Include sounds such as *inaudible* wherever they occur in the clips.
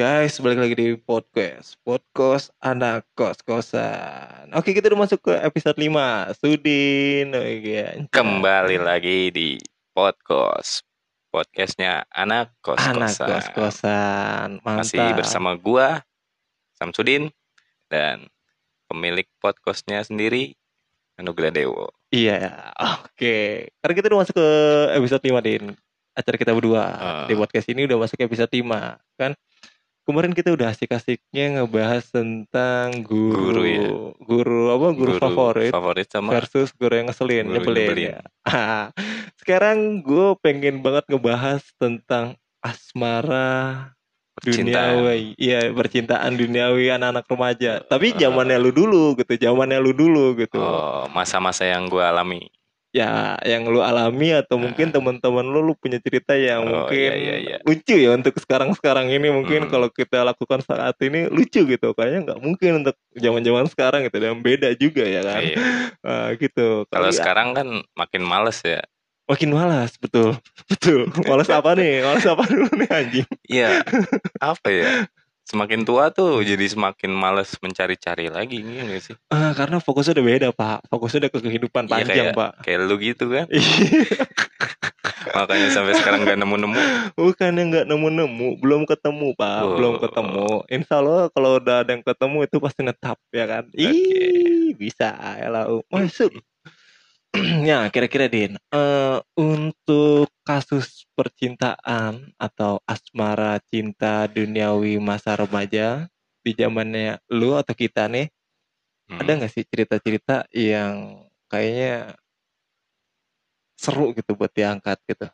guys, balik lagi di podcast. Podcast anak kos-kosan. Oke kita udah masuk ke episode 5 Sudin. Oh, iya. Kembali lagi di podcast. Podcastnya Anak Anak Kos-Kosan. kos-kosan. Mantap. Masih bersama gua Samsudin Dan pemilik podcastnya sendiri Anugrah Dewo. Iya oke. Karena kita udah masuk ke episode 5 Din. Acara kita berdua Ah. Di podcast ini udah masuk ke episode 5 Kan Kemarin kita udah asik-asiknya ngebahas tentang guru Guru ya. Guru apa? Guru, favorit Favorit sama versus guru yang ngeselin, Guru nyebelin nyebelin. ya. *laughs* Sekarang gue pengen banget ngebahas tentang asmara duniawi, iya percintaan duniawi anak-anak remaja. Tapi zamannya lu dulu gitu, zamannya lu dulu gitu. Oh masa-masa yang gua alami Ya, yang lu alami atau Ah. mungkin teman-teman lu lu punya cerita yang Oh, mungkin iya, iya, iya. lucu ya untuk sekarang-sekarang ini mungkin Hmm. kalau kita lakukan saat ini lucu gitu. Kayaknya nggak mungkin untuk zaman-zaman sekarang gitu dan beda juga ya kan. Iya. *laughs* Ah, gitu. Kalau Kali- sekarang kan makin males ya Makin malas, betul. *laughs* Betul. Malas apa nih? Malas apa dulu nih anjing? Iya Apa ya Semakin tua tuh jadi semakin males mencari-cari lagi gitu gak sih Ah, karena fokusnya udah beda, Pak. Fokusnya udah ke kehidupan Iya, panjang, kayak- Pak. Kayak lu gitu kan Iya. *laughs* Makanya sampai sekarang gak nemu-nemu Bukannya nggak nemu-nemu, belum ketemu, Pak. Oh. Belum ketemu. Insya Allah kalau udah ada yang ketemu itu pasti netap, ya kan? Ih, bisa ya lah. Masuk. *clears throat* ya, kira-kira Din, eh, untuk kasus percintaan atau asmara cinta duniawi masa remaja di zamannya lu atau kita nih Hmm. ada nggak sih cerita-cerita yang kayaknya seru gitu buat diangkat gitu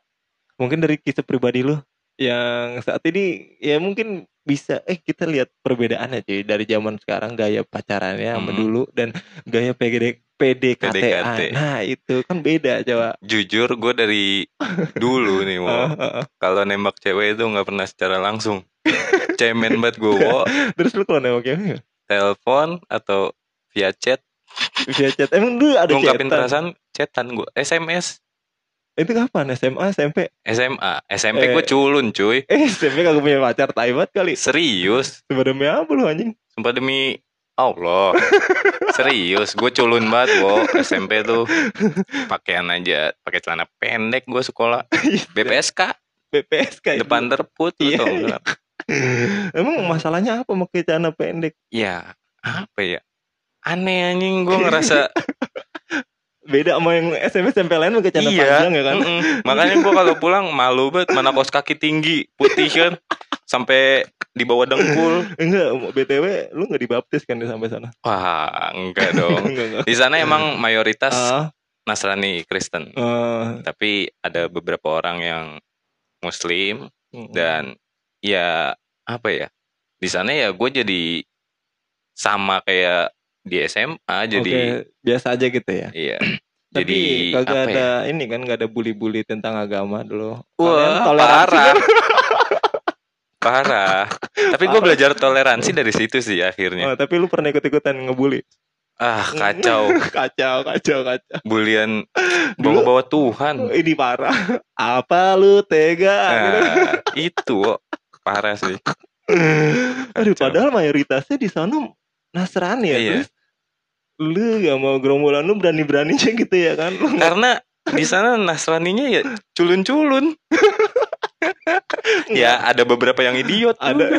mungkin dari kisah pribadi lu yang saat ini ya mungkin bisa eh kita lihat perbedaannya cuy dari zaman sekarang gaya pacarannya sama Hmm. dulu dan gaya PDD PDKT PDKT. nah itu kan beda coba. Jujur gue dari dulu *laughs* nih ah. Kalau nembak cewek itu nggak pernah secara langsung. Cemen banget gue Wo. *laughs* Terus lu kalau nembak cewek Telepon atau via chat. Via chat. Emang dulu ada Ngungkapin chatan? perasaan chatan gue SMS itu kapan? SMA SMP SMA SMP Eh. gue culun cuy. Eh SMP kagak punya pacar taibat kali. Serius? Sebenarnya apa lu anjing? Sumpah demi Allah. Serius Gue culun banget Wo SMP tuh. Pakaian aja pakai celana pendek gue sekolah. BPSK BPS kayak Depan terput Iya, tau iya. Emang masalahnya apa pakai celana pendek? Ya apa ya? Aneh anjing gue ngerasa Beda sama yang SMP SMP lain pakai celana iya, panjang ya kan? mm-mm. Makanya gue kalau pulang malu banget mana kaos kaki tinggi putih kan sampai di bawah dengkul. *laughs* Enggak, BTW lu enggak dibaptis kan di sampai sana? Wah, enggak dong. *laughs* enggak, enggak. Di sana emang mayoritas Ah, Nasrani Kristen, ah, tapi ada beberapa orang yang Muslim mm, dan ya apa ya? Di sana ya gue jadi sama kayak di SMA jadi Oke, biasa aja gitu ya. iya. *clears throat* Tapi jadi kagak ada ya? ini kan enggak ada bully-bully tentang agama dulu. Wah, toleransi parah. kan? *laughs* Parah. Tapi gue belajar toleransi dari situ sih akhirnya. Oh, tapi lu pernah ikut-ikutan ngebully? Ah, *laughs* kacau. kacau, kacau, kacau. Bulian bawa-bawa Tuhan. Ini parah. *laughs* Apa lu tega? gitu. Nah, itu Wo. parah sih. Aduh, padahal mayoritasnya di sana Nasrani ya. Iya. Lu gak mau gerombolan lu berani-beraninya gitu ya kan? *laughs* Karena di sana Nasraninya ya culun-culun. *laughs* ya ada beberapa yang idiot ada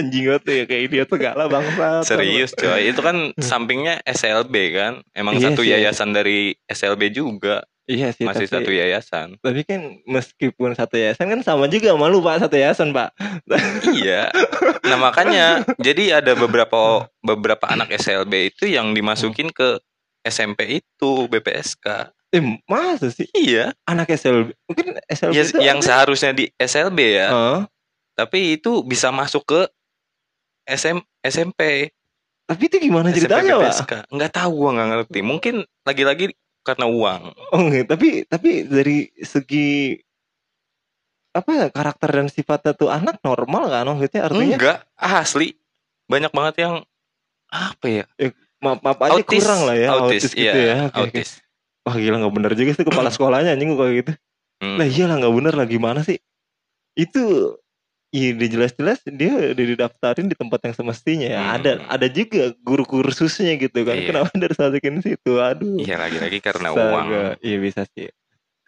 anjing banget ya kayak idiot segala bangsa. Serius coy, itu kan sampingnya SLB kan. Emang Iya satu yayasan dari SLB juga, Iya sih, masih tapi, satu yayasan. tapi kan meskipun satu yayasan kan sama juga sama lu Pak, satu yayasan, Pak. iya. Nah, makanya jadi ada beberapa beberapa anak SLB itu yang dimasukin ke SMP itu BPSK. Eh, masa sih Iya. anak SLB? Mungkin SLB Ya, itu yang apa? seharusnya di SLB ya, Heeh. tapi itu bisa masuk ke SM, SMP. tapi itu gimana SMP ceritanya, Pak? BPSK. Nggak tahu gua nggak ngerti. Mungkin lagi-lagi karena uang. Oh, enggak, tapi tapi dari segi apa karakter dan sifatnya tuh anak normal kan maksudnya artinya Enggak, asli. Banyak banget yang apa ya? maaf maaf aja autis, kurang lah ya autis, gitu ya iya, Oke, oke. autis. wah gila nggak bener juga sih kepala *clears throat* sekolahnya anjing kok kayak gitu Hmm. lah iyalah nggak bener lah gimana sih itu Iya, dia jelas-jelas dia udah didaftarin di tempat yang semestinya ya. Hmm. Ada ada juga guru kursusnya gitu kan. Iya. Kenapa harus masukin situ? Aduh. Iya lagi-lagi karena Astaga. uang. Iya bisa sih.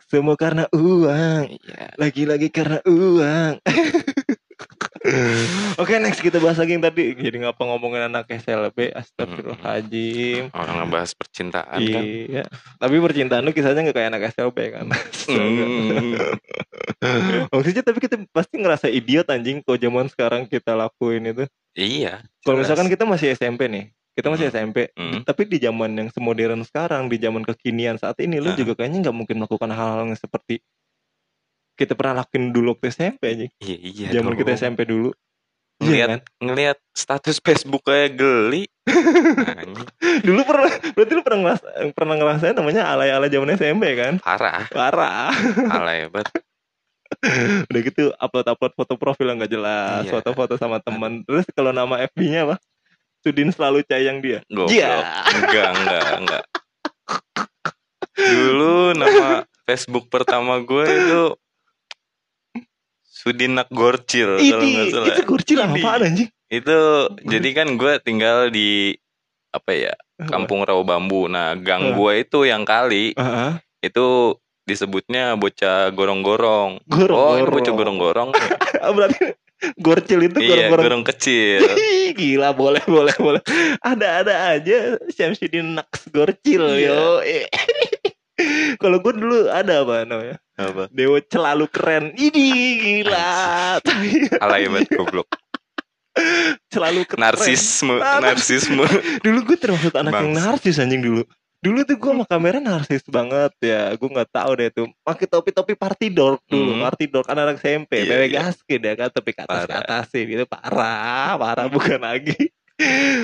Semua karena uang. Iya. Lagi-lagi karena uang. *laughs* *laughs* Oke next kita bahas lagi yang tadi Jadi ngapa ngomongin anak SLB Astagfirullahaladzim Orang ngebahas percintaan kan. Iya Tapi percintaan lu kisahnya gak kayak anak SLB kan. Hmm. *laughs* *laughs* Maksudnya tapi kita pasti ngerasa idiot anjing Kalau zaman sekarang kita lakuin itu Iya. Kalau misalkan kita masih SMP nih Kita masih Hmm. SMP Hmm. Tapi di zaman yang semodern sekarang Di zaman kekinian saat ini Lu Ah. juga kayaknya gak mungkin melakukan hal-hal yang seperti Kita pernah lakuin dulu waktu SMP anjing Iya iya. Zaman kita SMP dulu Iya Ngeliat, kan ngeliat status Facebook kayak geli. *laughs* Dulu pernah Berarti lu pernah ngeras, pernah ngerasain namanya alay-alay zaman SMP kan Parah. Parah Alay banget. *laughs* Udah gitu upload-upload foto profil yang gak jelas Iya. Foto-foto sama teman Terus kalau nama FB-nya apa? Sudin selalu cayang dia. Iya. Enggak, enggak, enggak. Dulu nama *laughs* Facebook pertama gue itu Sudinak Gorcil kalau nggak Ini, salah. itu kurcil Ini. apaan anjing? Itu jadi kan gue tinggal di apa ya Kampung Rawa Bambu. Nah gang Ah. gue itu yang kali Heeh. itu disebutnya bocah gorong-gorong. Oh ini bocah gorong-gorong. Ah, *laughs* Berarti gorcil itu iya gorong-gorong gorong kecil. *laughs* Gila boleh boleh boleh. Ada-ada aja Syamsuddin Naks Gorcil Iya. yo. *laughs* Kalau gue dulu ada apa namanya? Apa? Dewa selalu keren. Ini gila. Alay banget goblok. selalu keren. Narsisme, narsisme. *laughs* Dulu gue termasuk anak yang Bangsa. narsis anjing dulu. Dulu tuh gue sama *laughs* kamera narsis banget ya. Gue nggak tahu deh tuh. Pakai topi-topi party dork dulu. Hmm. Party dork anak-anak SMP. Iya, Bebek iya. gaskin ya kan. Tapi ke atas ke Parah. atas sih. Gitu parah. Parah *laughs* bukan lagi.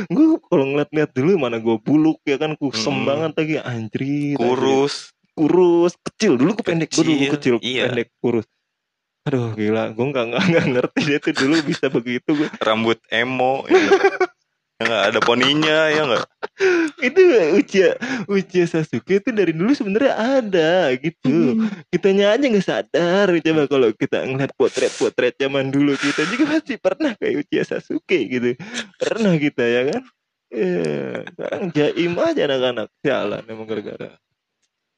gue kalau ngeliat-ngeliat dulu mana gue buluk ya kan kusem Hmm. banget lagi anjrit. Kurus. Kurus kecil. Dulu gue pendek gue dulu Kecil, iya. pendek kurus. Aduh gila. Gue nggak nggak nggak ngerti dia tuh dulu bisa begitu gue rambut emo ya nggak? Ya nggak ada poninya ya nggak? Itu Uchiha Uchiha Sasuke itu dari dulu sebenarnya ada gitu. Kitanya aja nggak sadar. Coba kalau kita ngeliat potret-potret zaman dulu kita juga pasti pernah kayak Uchiha Sasuke gitu. Pernah kita ya kan? Eh, sekarang jaim aja anak-anak. Sialan emang gara-gara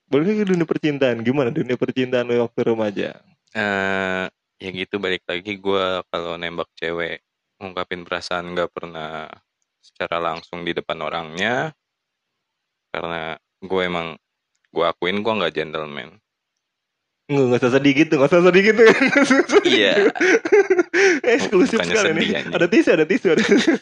boleh ke dunia percintaan gimana dunia percintaan lu waktu remaja eh ya gitu balik lagi gua kalau nembak cewek ngungkapin perasaan nggak pernah secara langsung di depan orangnya karena gue emang gue akuin gue nggak gentleman Nggak, nggak usah sedih gitu, nggak usah sedih gitu. Iya. *laughs* Eksklusif sekali nih. Ada tisu, ada tisu, ada tisu.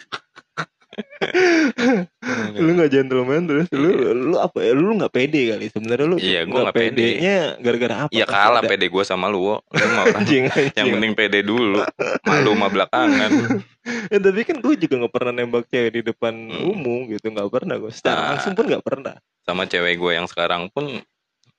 Lu nggak gentleman terus lu Iya. lu apa ya lu nggak pede kali sebenarnya lu Iya, gua nggak pede. pedenya gara-gara apa ya kalah ada. pede gue sama lu wo. lu mau *laughs* anjing, anjing. yang penting pede dulu malu mah belakangan *laughs* ya, tapi kan gue juga nggak pernah nembak cewek di depan Hmm. umum gitu nggak pernah gue secara Ah. langsung pun nggak pernah sama cewek gue yang sekarang pun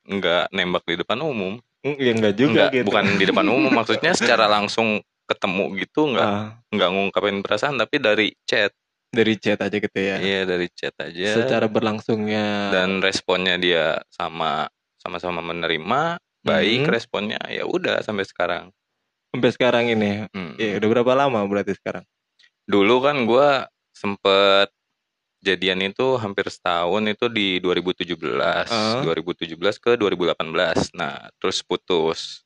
nggak nembak di depan umum Mm, ya nggak juga Nggak, gitu bukan di depan umum *laughs* maksudnya secara langsung ketemu gitu nggak Ah, nggak ngungkapin perasaan tapi dari chat dari chat aja gitu ya? Iya dari chat aja. Secara berlangsungnya. Dan responnya dia sama sama-sama menerima baik Mhm. responnya ya udah sampai sekarang. Sampai sekarang ini? Hmm. ya udah berapa lama berarti sekarang? Dulu kan gue sempet jadian itu hampir setahun itu di 2017 Ah. 2017 ke 2018 nah terus putus.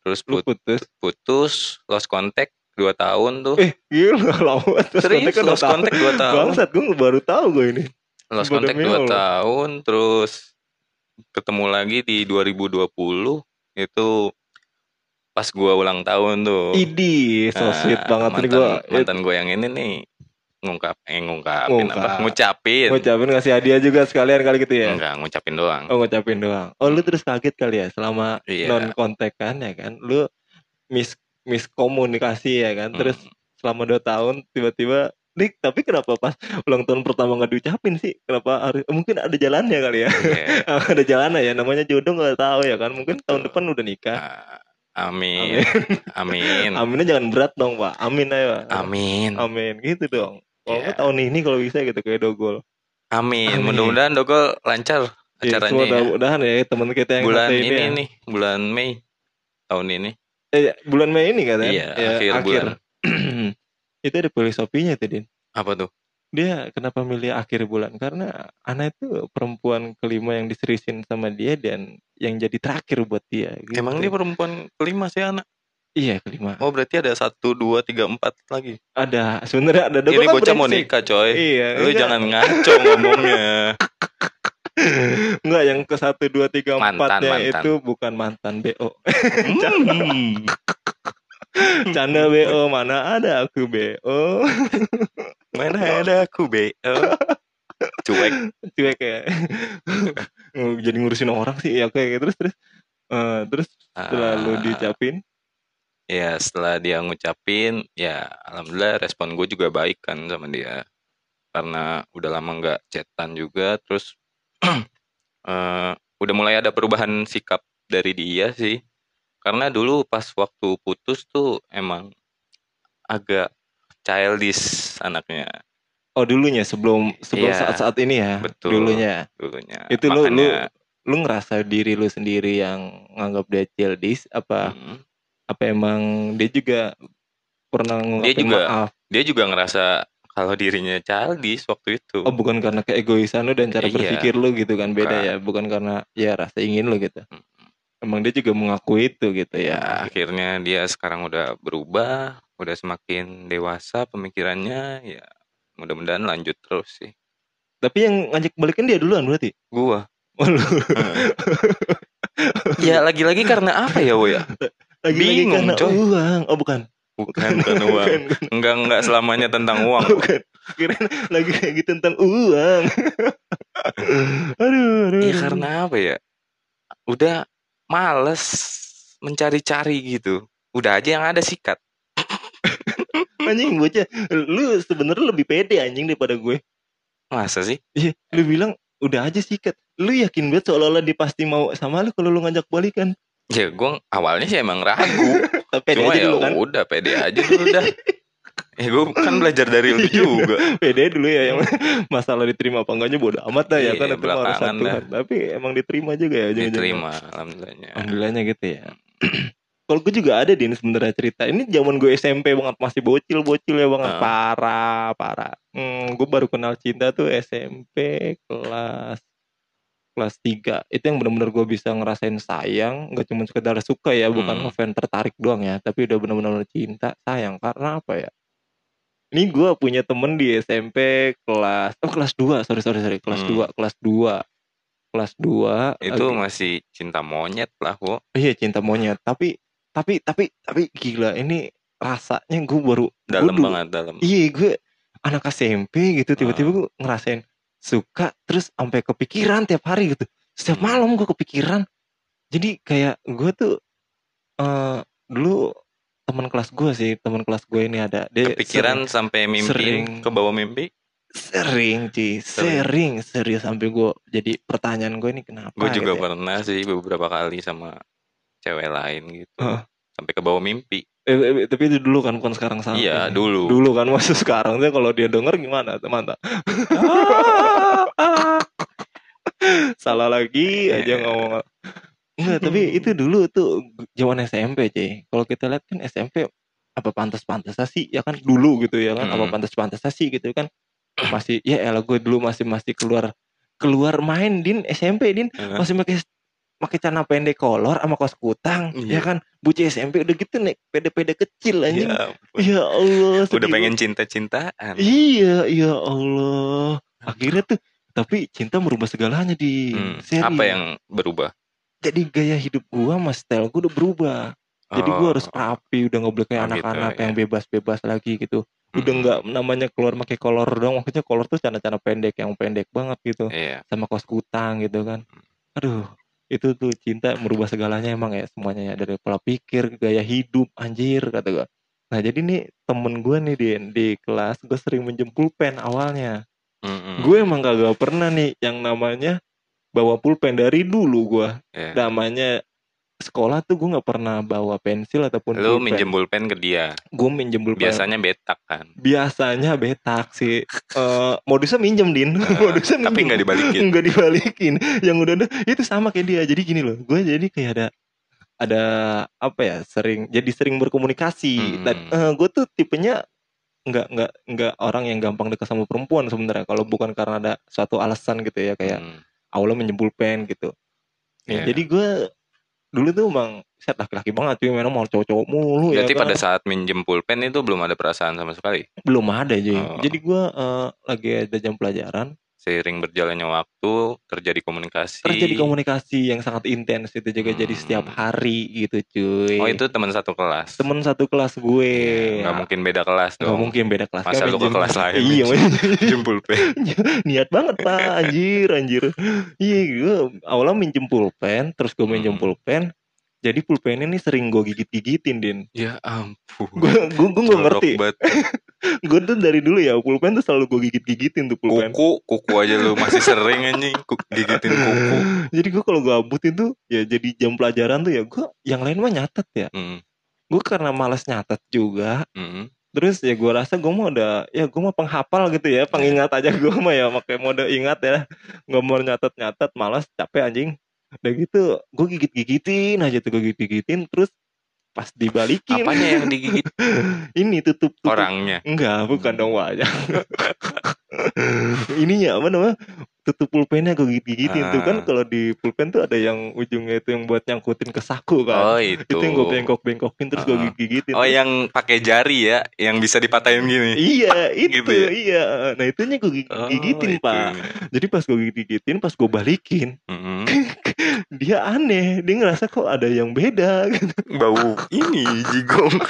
Terus put- putus? putus lost contact dua tahun tuh Eh, gila *laughs* lama. Terus serius kontak lost contact dua tahun Bangsat, gue baru tahu gue ini. lost Baru contact dua tahun terus ketemu lagi di 2020 itu pas gua ulang tahun tuh Idi, so Nah, sweet banget mantan, nih gue. mantan gue yang ini nih ngungkap eh ngungkapin Ngungkap. apa ngucapin Ngucapin ngasih hadiah juga sekalian kali gitu ya. enggak ngucapin doang Oh ngucapin doang. Oh lu terus kaget kali ya selama Iya. non kontak kan ya kan. Lu mis miskomunikasi ya kan. Terus Hmm. selama dua tahun tiba-tiba Dik, tapi kenapa pas ulang tahun pertama nggak diucapin sih? Kenapa harus? Mungkin ada jalannya kali ya. Iya. *laughs* ada jalannya ya. Namanya jodoh nggak tahu ya kan. Mungkin tahun depan udah nikah. Ah, amin amin *laughs* Aminnya jangan berat dong pak. Amin ayo. amin Amin gitu dong. Kalau Iya. nggak tahun ini kalau bisa gitu kayak dogol. amin Amin. mudah-mudahan Dogol lancar Ya, acaranya semua ya. mudah-mudahan ya teman kita yang bulan satu ini ya. nih bulan Mei tahun ini eh, bulan Mei ini kan Iya, Ya, akhir bulan. *clears throat* itu ada filosofinya tuh Din Apa tuh? dia kenapa milih akhir bulan karena Ana itu perempuan kelima yang diseriusin sama dia dan yang jadi terakhir buat dia gitu. Emang dia perempuan kelima sih anak? iya kelima Oh berarti ada satu, dua, tiga, empat lagi. ada sebenarnya ada Ini kan bocah mau nikah coy. iya Lu enggak, jangan ngaco ngomongnya. *laughs* enggak yang ke satu dua tiga empatnya itu bukan mantan bo. Hmm. *laughs* canda. Bo. Mana ada aku bo? Mana ada aku be? Cuek. cuek kayak jadi ngurusin orang sih. Ya kayak gitu terus terus. Eh, terus setelah lu Ah, diucapin? Ya setelah dia ngucapin ya alhamdulillah respon gue juga baik kan sama dia. Karena udah lama nggak chatan juga terus *clears throat* eh, udah mulai ada perubahan sikap dari dia sih. Karena dulu pas waktu putus tuh emang agak childish anaknya. Oh dulunya sebelum sebelum Iya, saat-saat ini ya betul. dulunya. dulunya. Itu lu- makanya lu ngerasa diri lu sendiri yang nganggap dia childish apa mm, apa emang dia juga pernah ngungkapin juga maaf? dia juga ngerasa kalau dirinya childish waktu itu oh bukan karena keegoisan lu dan cara Iya. berpikir lu gitu kan beda Bukan. ya bukan karena ya rasa ingin lu gitu Mm. emang dia juga mengakui itu gitu ya ya akhirnya dia sekarang udah berubah udah semakin dewasa pemikirannya ya mudah-mudahan lanjut terus sih tapi yang ngajak balikan dia duluan berarti gua Oh, lu. *laughs* ya lagi-lagi karena apa ya wo ya lagi-lagi Bingung, karena coy. uang oh bukan bukan *laughs* karena uang. Bukan, bukan. enggak enggak selamanya tentang uang. *laughs* Bukan. Kirain lagi lagi tentang uang. *laughs* Aduh aduh ya aduh. karena apa ya? Udah males mencari-cari gitu. Udah aja yang ada sikat. Anjing bocah. Lu sebenarnya lebih pede anjing daripada gue. Masa sih? Iya, lu bilang udah aja sikat. Lu yakin banget seolah-olah dia pasti mau sama lu kalau lu ngajak balikan ya gua awalnya sih emang ragu. *laughs* Tapi pede cuma aja ya dulu kan? udah pede aja dulu dah. *laughs* Eh gue kan belajar dari lu Iya. juga. pede dulu ya yang *laughs* masalah diterima apa enggaknya bodo amat dah ya Iya, kan itu urusan belakangan Tuhan tapi emang diterima juga ya ujung-ujungnya. diterima alhamdulillahnya alhamdulillahnya gitu ya. *clears throat* Kalau gue juga ada din sebenarnya cerita. Ini zaman gue SMP banget masih bocil bocil ya banget. Ah. parah parah. Hmm, gue baru kenal cinta tuh SMP kelas kelas 3 itu yang benar-benar gue bisa ngerasain sayang nggak cuma sekedar suka ya bukan Hmm. ngefans tertarik doang ya tapi udah benar-benar cinta sayang. Karena apa ya? Ini gue punya temen di SMP kelas oh kelas 2 sorry sorry sorry kelas Hmm. 2 kelas 2 kelas 2 itu masih cinta monyet lah wo. Iya cinta monyet, tapi tapi tapi tapi gila ini rasanya gue baru dalam gua dulu- banget dalam. Iya gue anak SMP gitu tiba-tiba Ah. gue ngerasain suka terus sampai kepikiran tiap hari gitu. Setiap malam gue kepikiran. Jadi kayak gue tuh eh dulu teman kelas gue sih teman kelas gue ini ada dia kepikiran sampai mimpi sering- ke bawah mimpi sering, sering cuy sering serius sampai gue jadi pertanyaan gue ini kenapa gue juga gitu ya. pernah sih beberapa kali sama cewek lain gitu Heeh. sampai ke bawah mimpi Eh, eh, tapi itu dulu kan bukan sekarang sampai iya dulu. Dulu kan masuk *laughs* sekarang tuh kalau dia denger gimana teman *laughs* salah lagi aja Iya. ngomong. Enggak tapi *laughs* itu dulu tuh zaman SMP cuy kalau kita lihat kan SMP apa pantas-pantas sih? Ya kan dulu gitu ya kan apa Hmm. pantas-pantas sih gitu kan? Masih ya elah gue dulu masih masih keluar keluar main din SMP din. Masih pakai pakai celana pendek kolor sama kaos kutang ya Iya. kan bocah SMP udah gitu nih pede-pede kecil anjing Ya, ya Allah udah sedih pengen cinta-cintaan Iya, ya Allah. Akhirnya tuh, tapi cinta merubah segalanya di Hmm, seri. apa yang berubah Jadi gaya hidup gua sama style gua udah berubah. Jadi gua Oh, harus rapi, udah nggak boleh kayak Oh, gitu, anak-anak ya. yang bebas-bebas lagi gitu. Udah mm, nggak namanya keluar pakai kolor dong. Maksudnya kolor tuh celana-celana pendek yang pendek banget gitu. iya Sama kaos kutang gitu kan. Aduh, itu tuh cinta merubah segalanya emang ya semuanya ya dari pola pikir, gaya hidup, anjir kata gua. Nah jadi nih temen gue nih di, di kelas gue sering minjem pulpen awalnya. Mm-mm. Gue emang kagak pernah nih yang namanya bawa pulpen dari dulu gue. Iya. Namanya sekolah tuh gue nggak pernah bawa pensil ataupun lu minjem pulpen ke dia Gue minjem pulpen. biasanya betak kan Biasanya betak sih. Eh, modusnya minjem din. *laughs* modusnya tapi nggak dibalikin Nggak dibalikin. Yang udah udah itu sama kayak dia. Jadi gini loh. Gue jadi kayak ada ada apa ya sering jadi sering berkomunikasi Hmm. dan gue tuh tipenya nggak nggak nggak orang yang gampang dekat sama perempuan sebenarnya kalau bukan karena ada suatu alasan gitu ya kayak Hmm. Allah menjempul pen gitu ya, Iya. jadi gue dulu tuh emang set laki-laki banget cuy memang mau cowok-cowok mulu ya Berarti kan. pada saat minjem pulpen itu belum ada perasaan sama sekali. belum ada cuy Oh. jadi gue eh, lagi ada jam pelajaran Seiring berjalannya waktu terjadi komunikasi. terjadi komunikasi yang sangat intens itu juga jadi Hmm. setiap hari gitu cuy Oh itu teman satu kelas. temen satu kelas gue Nggak mungkin beda kelas Nggak dong. mungkin beda kelas Masa lu ke kelas lain iya minjem *laughs* pulpen. *laughs* niat banget pak anjir anjir iya gue awalnya minjem pulpen terus gue minjem Hmm. pulpen jadi pulpennya nih sering gue gigit gigitin din Ya ampun. gue gue gue nggak ngerti. *laughs* gue tuh dari dulu ya pulpen tuh selalu gue gigit gigitin tuh pulpen Kuku, kuku aja lu masih sering anjing gigitin kuku. *laughs* jadi gue kalau gabut itu ya jadi jam pelajaran tuh ya gue yang lain mah nyatet ya Hmm. gue karena malas nyatet juga Hmm. terus ya gue rasa gue mau udah ya gue mau penghafal gitu ya pengingat aja gue mah ya pakai mode ingat ya nggak mau nyatet nyatet malas capek anjing udah gitu gue gigit gigitin aja tuh gue gigit gigitin terus pas dibalikin Apanya yang digigit *laughs* ini tutup, tutup. orangnya? enggak bukan dong wajah *laughs* ininya apa namanya tutup pulpennya gue gigit gigitin tuh kan Ah. kalau di pulpen tuh ada yang ujungnya itu yang buat nyangkutin ke saku kan Oh itu. itu yang gue bengkok bengkokin terus gue Ah. gigit gigitin Oh yang pakai jari ya, yang bisa dipatahin gini. Iya *laughs* itu Gitu ya? iya Nah itunya gue Oh, gigitin itu. pak Jadi pas gue gigit gigitin Pas gue balikin Mm-mm. *laughs* Dia aneh Dia ngerasa kok ada yang beda gitu. Bau ini jigong. *laughs*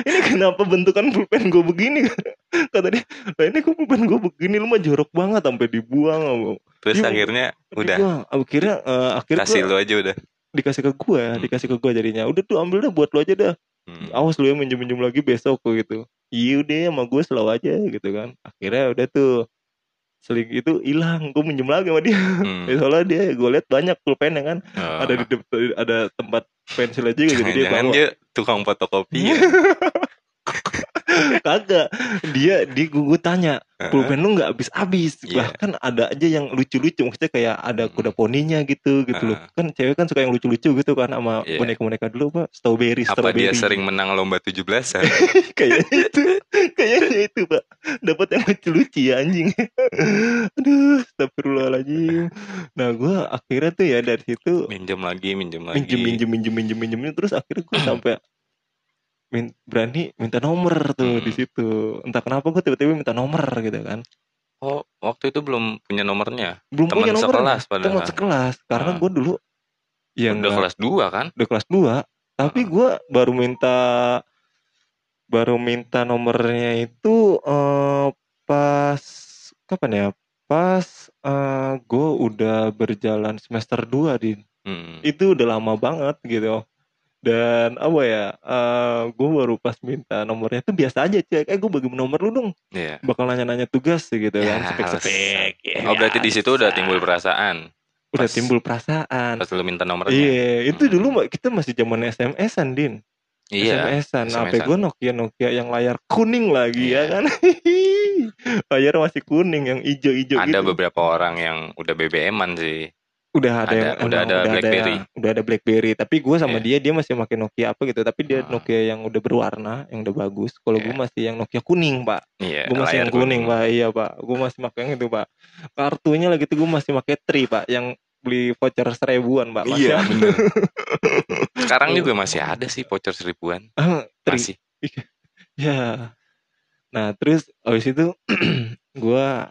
Ini kenapa bentukan pulpen gue begini Kata dia Lah ini kok pulpen gue begini Lu mah jorok banget Sampai dibuang Terus Iya, akhirnya udah gua, Akhirnya eh, Akhirnya kasih lu aja udah. dikasih ke gue Hmm. Dikasih ke gue jadinya Udah tuh ambil dah buat lu aja dah Hmm. awas lu ya minjem-minjem lagi besok kok gitu iya udah sama gue selalu aja gitu kan akhirnya udah tuh seling itu hilang gue minjem lagi sama dia Hmm. Ya, *laughs* soalnya dia gue lihat banyak pulpen ya kan Oh. ada di ada tempat pensil aja gitu jadi dia bawa dia tukang fotokopi ya. *laughs* *laughs* kagak dia di gue tanya pulpen lu nggak habis habis Iya. bahkan ada aja yang lucu-lucu maksudnya kayak ada Hmm. kuda poninya gitu gitu loh Ah. kan cewek kan suka yang lucu-lucu gitu kan sama Iya. boneka-boneka dulu apa strawberry Apa strawberry dia sering menang lomba 17-an? *laughs* kayaknya itu kayaknya itu pak dapat yang lucu-lucu ya anjing *laughs* aduh astagfirullahaladzim nah gue akhirnya tuh ya dari situ minjem lagi, minjem lagi. minjem minjem minjem minjem minjem minjem, terus akhirnya gue sampai min- berani minta nomor tuh Hmm. di situ entah kenapa gue tiba-tiba minta nomor gitu kan Oh, waktu itu belum punya nomornya. belum Teman punya nomor sekelas padahal. teman sekelas karena Ah. gue dulu ya Udah nggak- kelas 2 kan? udah kelas 2 tapi Ah. gue baru minta baru minta nomornya itu eh, pas kapan ya pas eh, gue udah berjalan semester 2 din Hmm. itu udah lama banget gitu dan apa ya gue baru pas minta nomornya tuh biasa aja cek eh gue bagi nomor lu dong Iya. bakal nanya-nanya tugas gitu Ya, kan spek-spek Oh, berarti di situ udah timbul perasaan. udah pas- timbul perasaan Pas lu minta nomornya. Iya, itu Hmm. dulu Mbak, kita masih zaman SMS-an, Din. Iya. SMS-an. HP SMS-an. gue Nokia Nokia yang layar kuning lagi ya Iya. kan. *laughs* layar masih kuning yang ijo-ijo Ada gitu. beberapa orang yang udah BBM-an sih. Udah ada, ada- yang udah ada BlackBerry. yang- udah ada BlackBerry, tapi gue sama Iya. dia dia masih pakai Nokia apa gitu, tapi dia Ah. Nokia yang udah berwarna, yang udah bagus. Kalau gue Iya. masih yang Nokia kuning, Pak. Iya, Gue masih yang kuning, Pak. Iya, Pak. Gue masih pakai yang itu, Pak. Kartunya lagi tuh gue masih pakai Tri, Pak, yang beli voucher seribuan, Pak. Masih Iya, ada. bener. *laughs* Sekarang juga masih ada sih voucher seribuan. Tri. Masih. *laughs* Ya. Nah, terus habis itu *clears throat* gua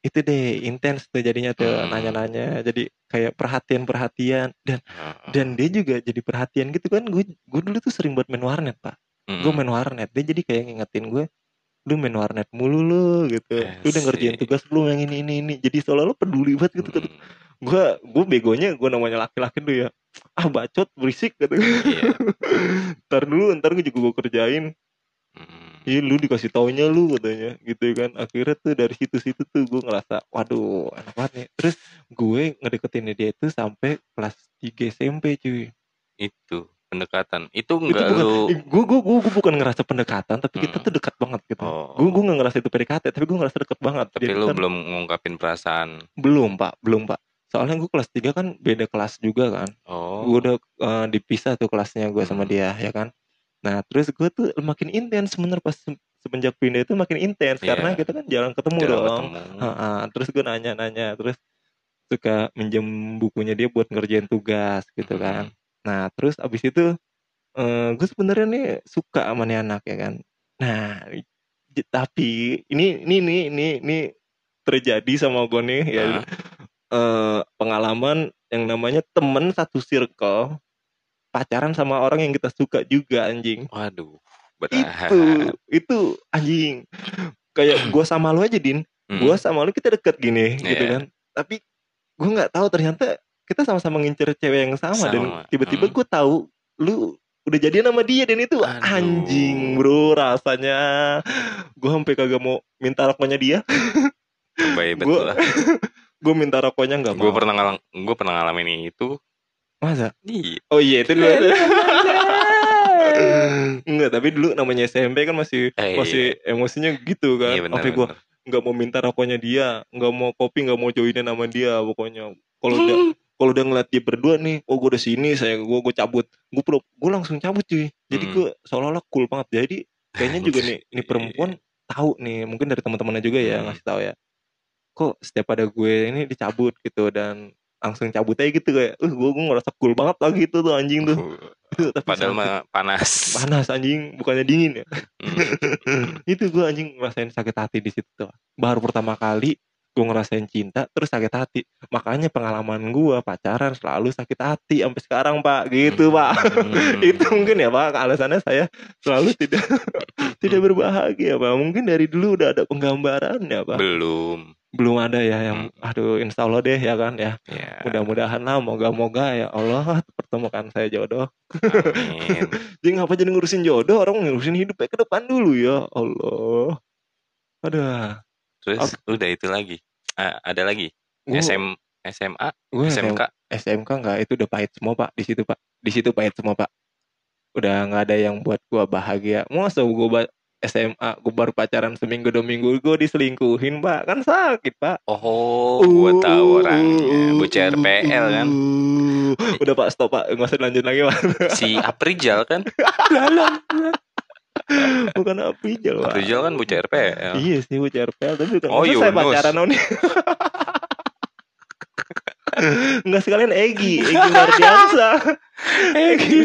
itu deh intens tuh jadinya tuh Hmm. nanya-nanya. Jadi kayak perhatian-perhatian dan Heeh. dan dia juga jadi perhatian gitu kan. Gue gue dulu tuh sering buat main warnet, Pak. Mm-mm. Gue main warnet. Dia jadi kayak ngingetin gue lu main warnet mulu lu gitu. Lu udah ngerjain tugas lu yang ini ini ini. Jadi seolah lu peduli banget gitu kan. Mm. Gue gue begonya gue namanya laki-laki dulu ya. Ah bacot berisik gitu. Iya. *laughs* ntar dulu ntar gue juga gue kerjain. Iya lu dikasih taunya lu katanya gitu kan akhirnya tuh dari situ-situ tuh gue ngerasa waduh enak banget nih terus gue ngedeketin dia itu sampai kelas 3 SMP cuy Itu pendekatan. Itu itu enggak bukan lu gue gue gue bukan ngerasa pendekatan tapi kita Hmm. tuh dekat banget gitu Oh. gue gue nggak ngerasa itu PDKT tapi gue ngerasa dekat banget tapi Jadi lu kan- belum ngungkapin perasaan. belum pak belum pak soalnya gue kelas 3 kan beda kelas juga kan Oh. gue udah eh, dipisah tuh kelasnya gue sama dia ya kan nah terus gue tuh makin intens sebenernya pas se- semenjak pindah itu makin intens Iya. karena kita kan jarang ketemu jarang dong ketemu. Terus gue nanya-nanya terus suka minjem bukunya dia buat ngerjain tugas gitu Hmm. kan nah terus abis itu eh gue sebenarnya nih suka sama nih anak ya kan nah tapi ini ini ini ini, ini terjadi sama gue nih ya Hah? eh, pengalaman yang namanya temen satu circle pacaran sama orang yang kita suka juga anjing Waduh. itu Berat. itu anjing kayak *clears throat* gue sama lu aja din Hmm. gue sama lu kita deket gini gitu Iya. kan tapi gue nggak tahu ternyata kita sama-sama ngincer cewek yang sama, dan Sama, tiba-tiba hmm. gue tahu lu udah jadian sama dia dan itu Aduh. anjing bro rasanya gue sampai kagak mau minta rokoknya dia Baik Gua- betul lah. *laughs* gue minta rokoknya nggak mau Gue pernah ngalang, gue pernah ngalamin itu. Masa Iya. oh iya itu dulu *laughs* Enggak, tapi dulu namanya SMP kan masih Eh, masih emosinya gitu kan. Iya. Sampai gua nggak mau minta rokoknya dia, nggak mau kopi, nggak mau joinin sama dia pokoknya. Kalau udah kalau udah ngeliat dia berdua nih, oh gue udah sini, saya gua gua cabut. Gue pro, gue langsung cabut cuy. Jadi Hmm. gue seolah-olah cool banget. Jadi kayaknya *laughs* juga nih ini perempuan tahu nih, mungkin dari teman-temannya juga ya Hmm. ngasih tahu ya. Kok setiap ada gue ini dicabut gitu dan langsung cabut aja gitu kayak, uh gue gue ngerasa cool banget lah gitu tuh anjing tuh. Itu, tapi Padahal mah panas. panas anjing, bukannya dingin ya. Hmm. *laughs* itu gue anjing ngerasain sakit hati di situ tuh. Baru pertama kali gue ngerasain cinta terus sakit hati. Makanya pengalaman gue pacaran selalu sakit hati sampai sekarang pak. Gitu pak. Hmm. *laughs* itu mungkin ya pak alasannya saya selalu tidak tidak berbahagia pak. Mungkin dari dulu udah ada penggambaran ya pak. Belum. Belum ada ya yang Hmm. aduh insya Allah deh ya kan ya. Ya. Mudah-mudahan lah moga-moga ya Allah pertemukan saya jodoh. Amin. *laughs* Jadi ngapa jadi ngurusin jodoh orang ngurusin hidupnya ke depan dulu ya Allah. Aduh. Terus udah itu lagi. Ada lagi. Gua- SM SMA, gue SMK. SMK nggak itu udah pahit semua pak di situ pak di situ pahit semua pak udah nggak ada yang buat gua bahagia masa gue ba- SMA gue baru pacaran seminggu dua minggu gue diselingkuhin pak kan sakit pak Oh, gua tahu orangnya. Bocah RPL kan. Uh, udah pak stop pak nggak usah lanjut lagi pak Si Aprijal kan. *laughs* bukan Aprijal pak Aprijal kan bocah RPL. iya sih gue RPL tapi bukan Oh, saya pacaran dia *laughs* Enggak sekalian Egi, Egi Mardiansa. Egi.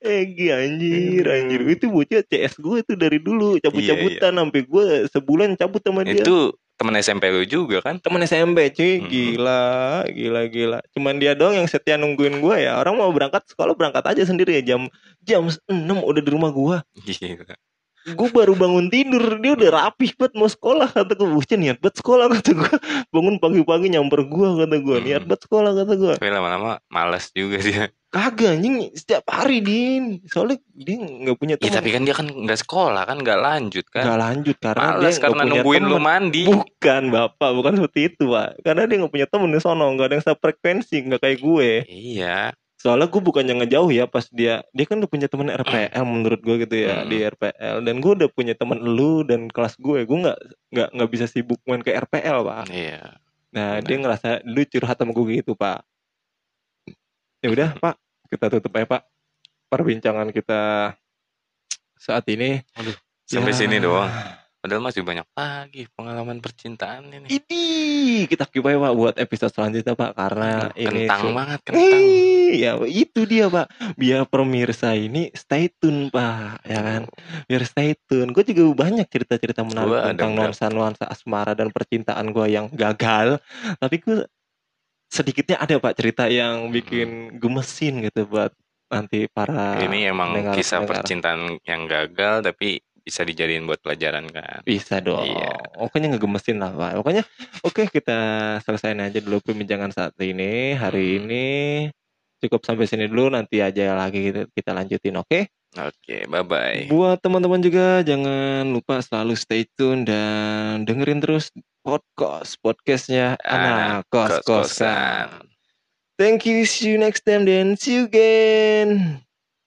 Egi anjir, anjir. Itu bocah CS gue itu dari dulu cabut-cabutan sampai gue sebulan cabut sama dia. Itu temen SMP lu juga kan? temen SMP cuy, Mhm. gila, gila, gila. Cuman dia doang yang setia nungguin gue ya. Orang mau berangkat sekolah berangkat aja sendiri ya jam jam 6 udah di rumah gue. Gila. Gue baru bangun tidur dia udah rapih banget mau sekolah kata gue bocah niat banget sekolah kata gue bangun pagi-pagi nyamper gue kata gue niat Hmm. banget sekolah kata gue Tapi lama-lama malas juga dia. kagak anjing. Setiap hari din. Soalnya dia nggak punya Ya teman tapi kan dia kan nggak sekolah kan nggak lanjut kan. nggak lanjut karena dia Malas nggak karena nungguin lu mandi. bukan bapak. Bukan seperti itu pak. Karena dia nggak punya temen di sono. Nggak ada yang sefrekuensi nggak kayak gue. Iya. Soalnya gue bukannya ngejauh ya pas dia dia kan udah punya temen RPL menurut gue gitu ya Hmm. di RPL dan gue udah punya temen lu dan kelas gue gue nggak nggak nggak bisa sibuk main ke RPL pak Iya. nah Benar. dia ngerasa lu curhat sama gue gitu pak ya udah pak kita tutup aja pak perbincangan kita saat ini Sampai Ya. sini doang. Padahal masih banyak lagi pengalaman percintaan ini. ini kita aja pak buat episode selanjutnya pak karena ini kentang su- banget kentang. Iya, itu dia pak. Biar pemirsa ini stay tune pak, ya kan? Biar stay tune. Gue juga banyak cerita-cerita menarik ada tentang nuansa-nuansa asmara dan percintaan gue yang gagal. Tapi gue sedikitnya ada pak cerita yang bikin gemesin gitu buat nanti para Ini emang pendengar- kisah percintaan yang gagal tapi bisa dijadiin buat pelajaran kan. bisa dong. Iya. Pokoknya ngegemesin lah pak. Pokoknya oke kita selesaiin aja dulu perbincangan saat ini hari Hmm. ini cukup sampai sini dulu nanti aja lagi kita, kita lanjutin oke? Oke, bye-bye. Buat teman-teman juga jangan lupa selalu stay tune dan dengerin terus podcast podcastnya anak kos kosan. Kos-kosan. Thank you, see you next time then see you again.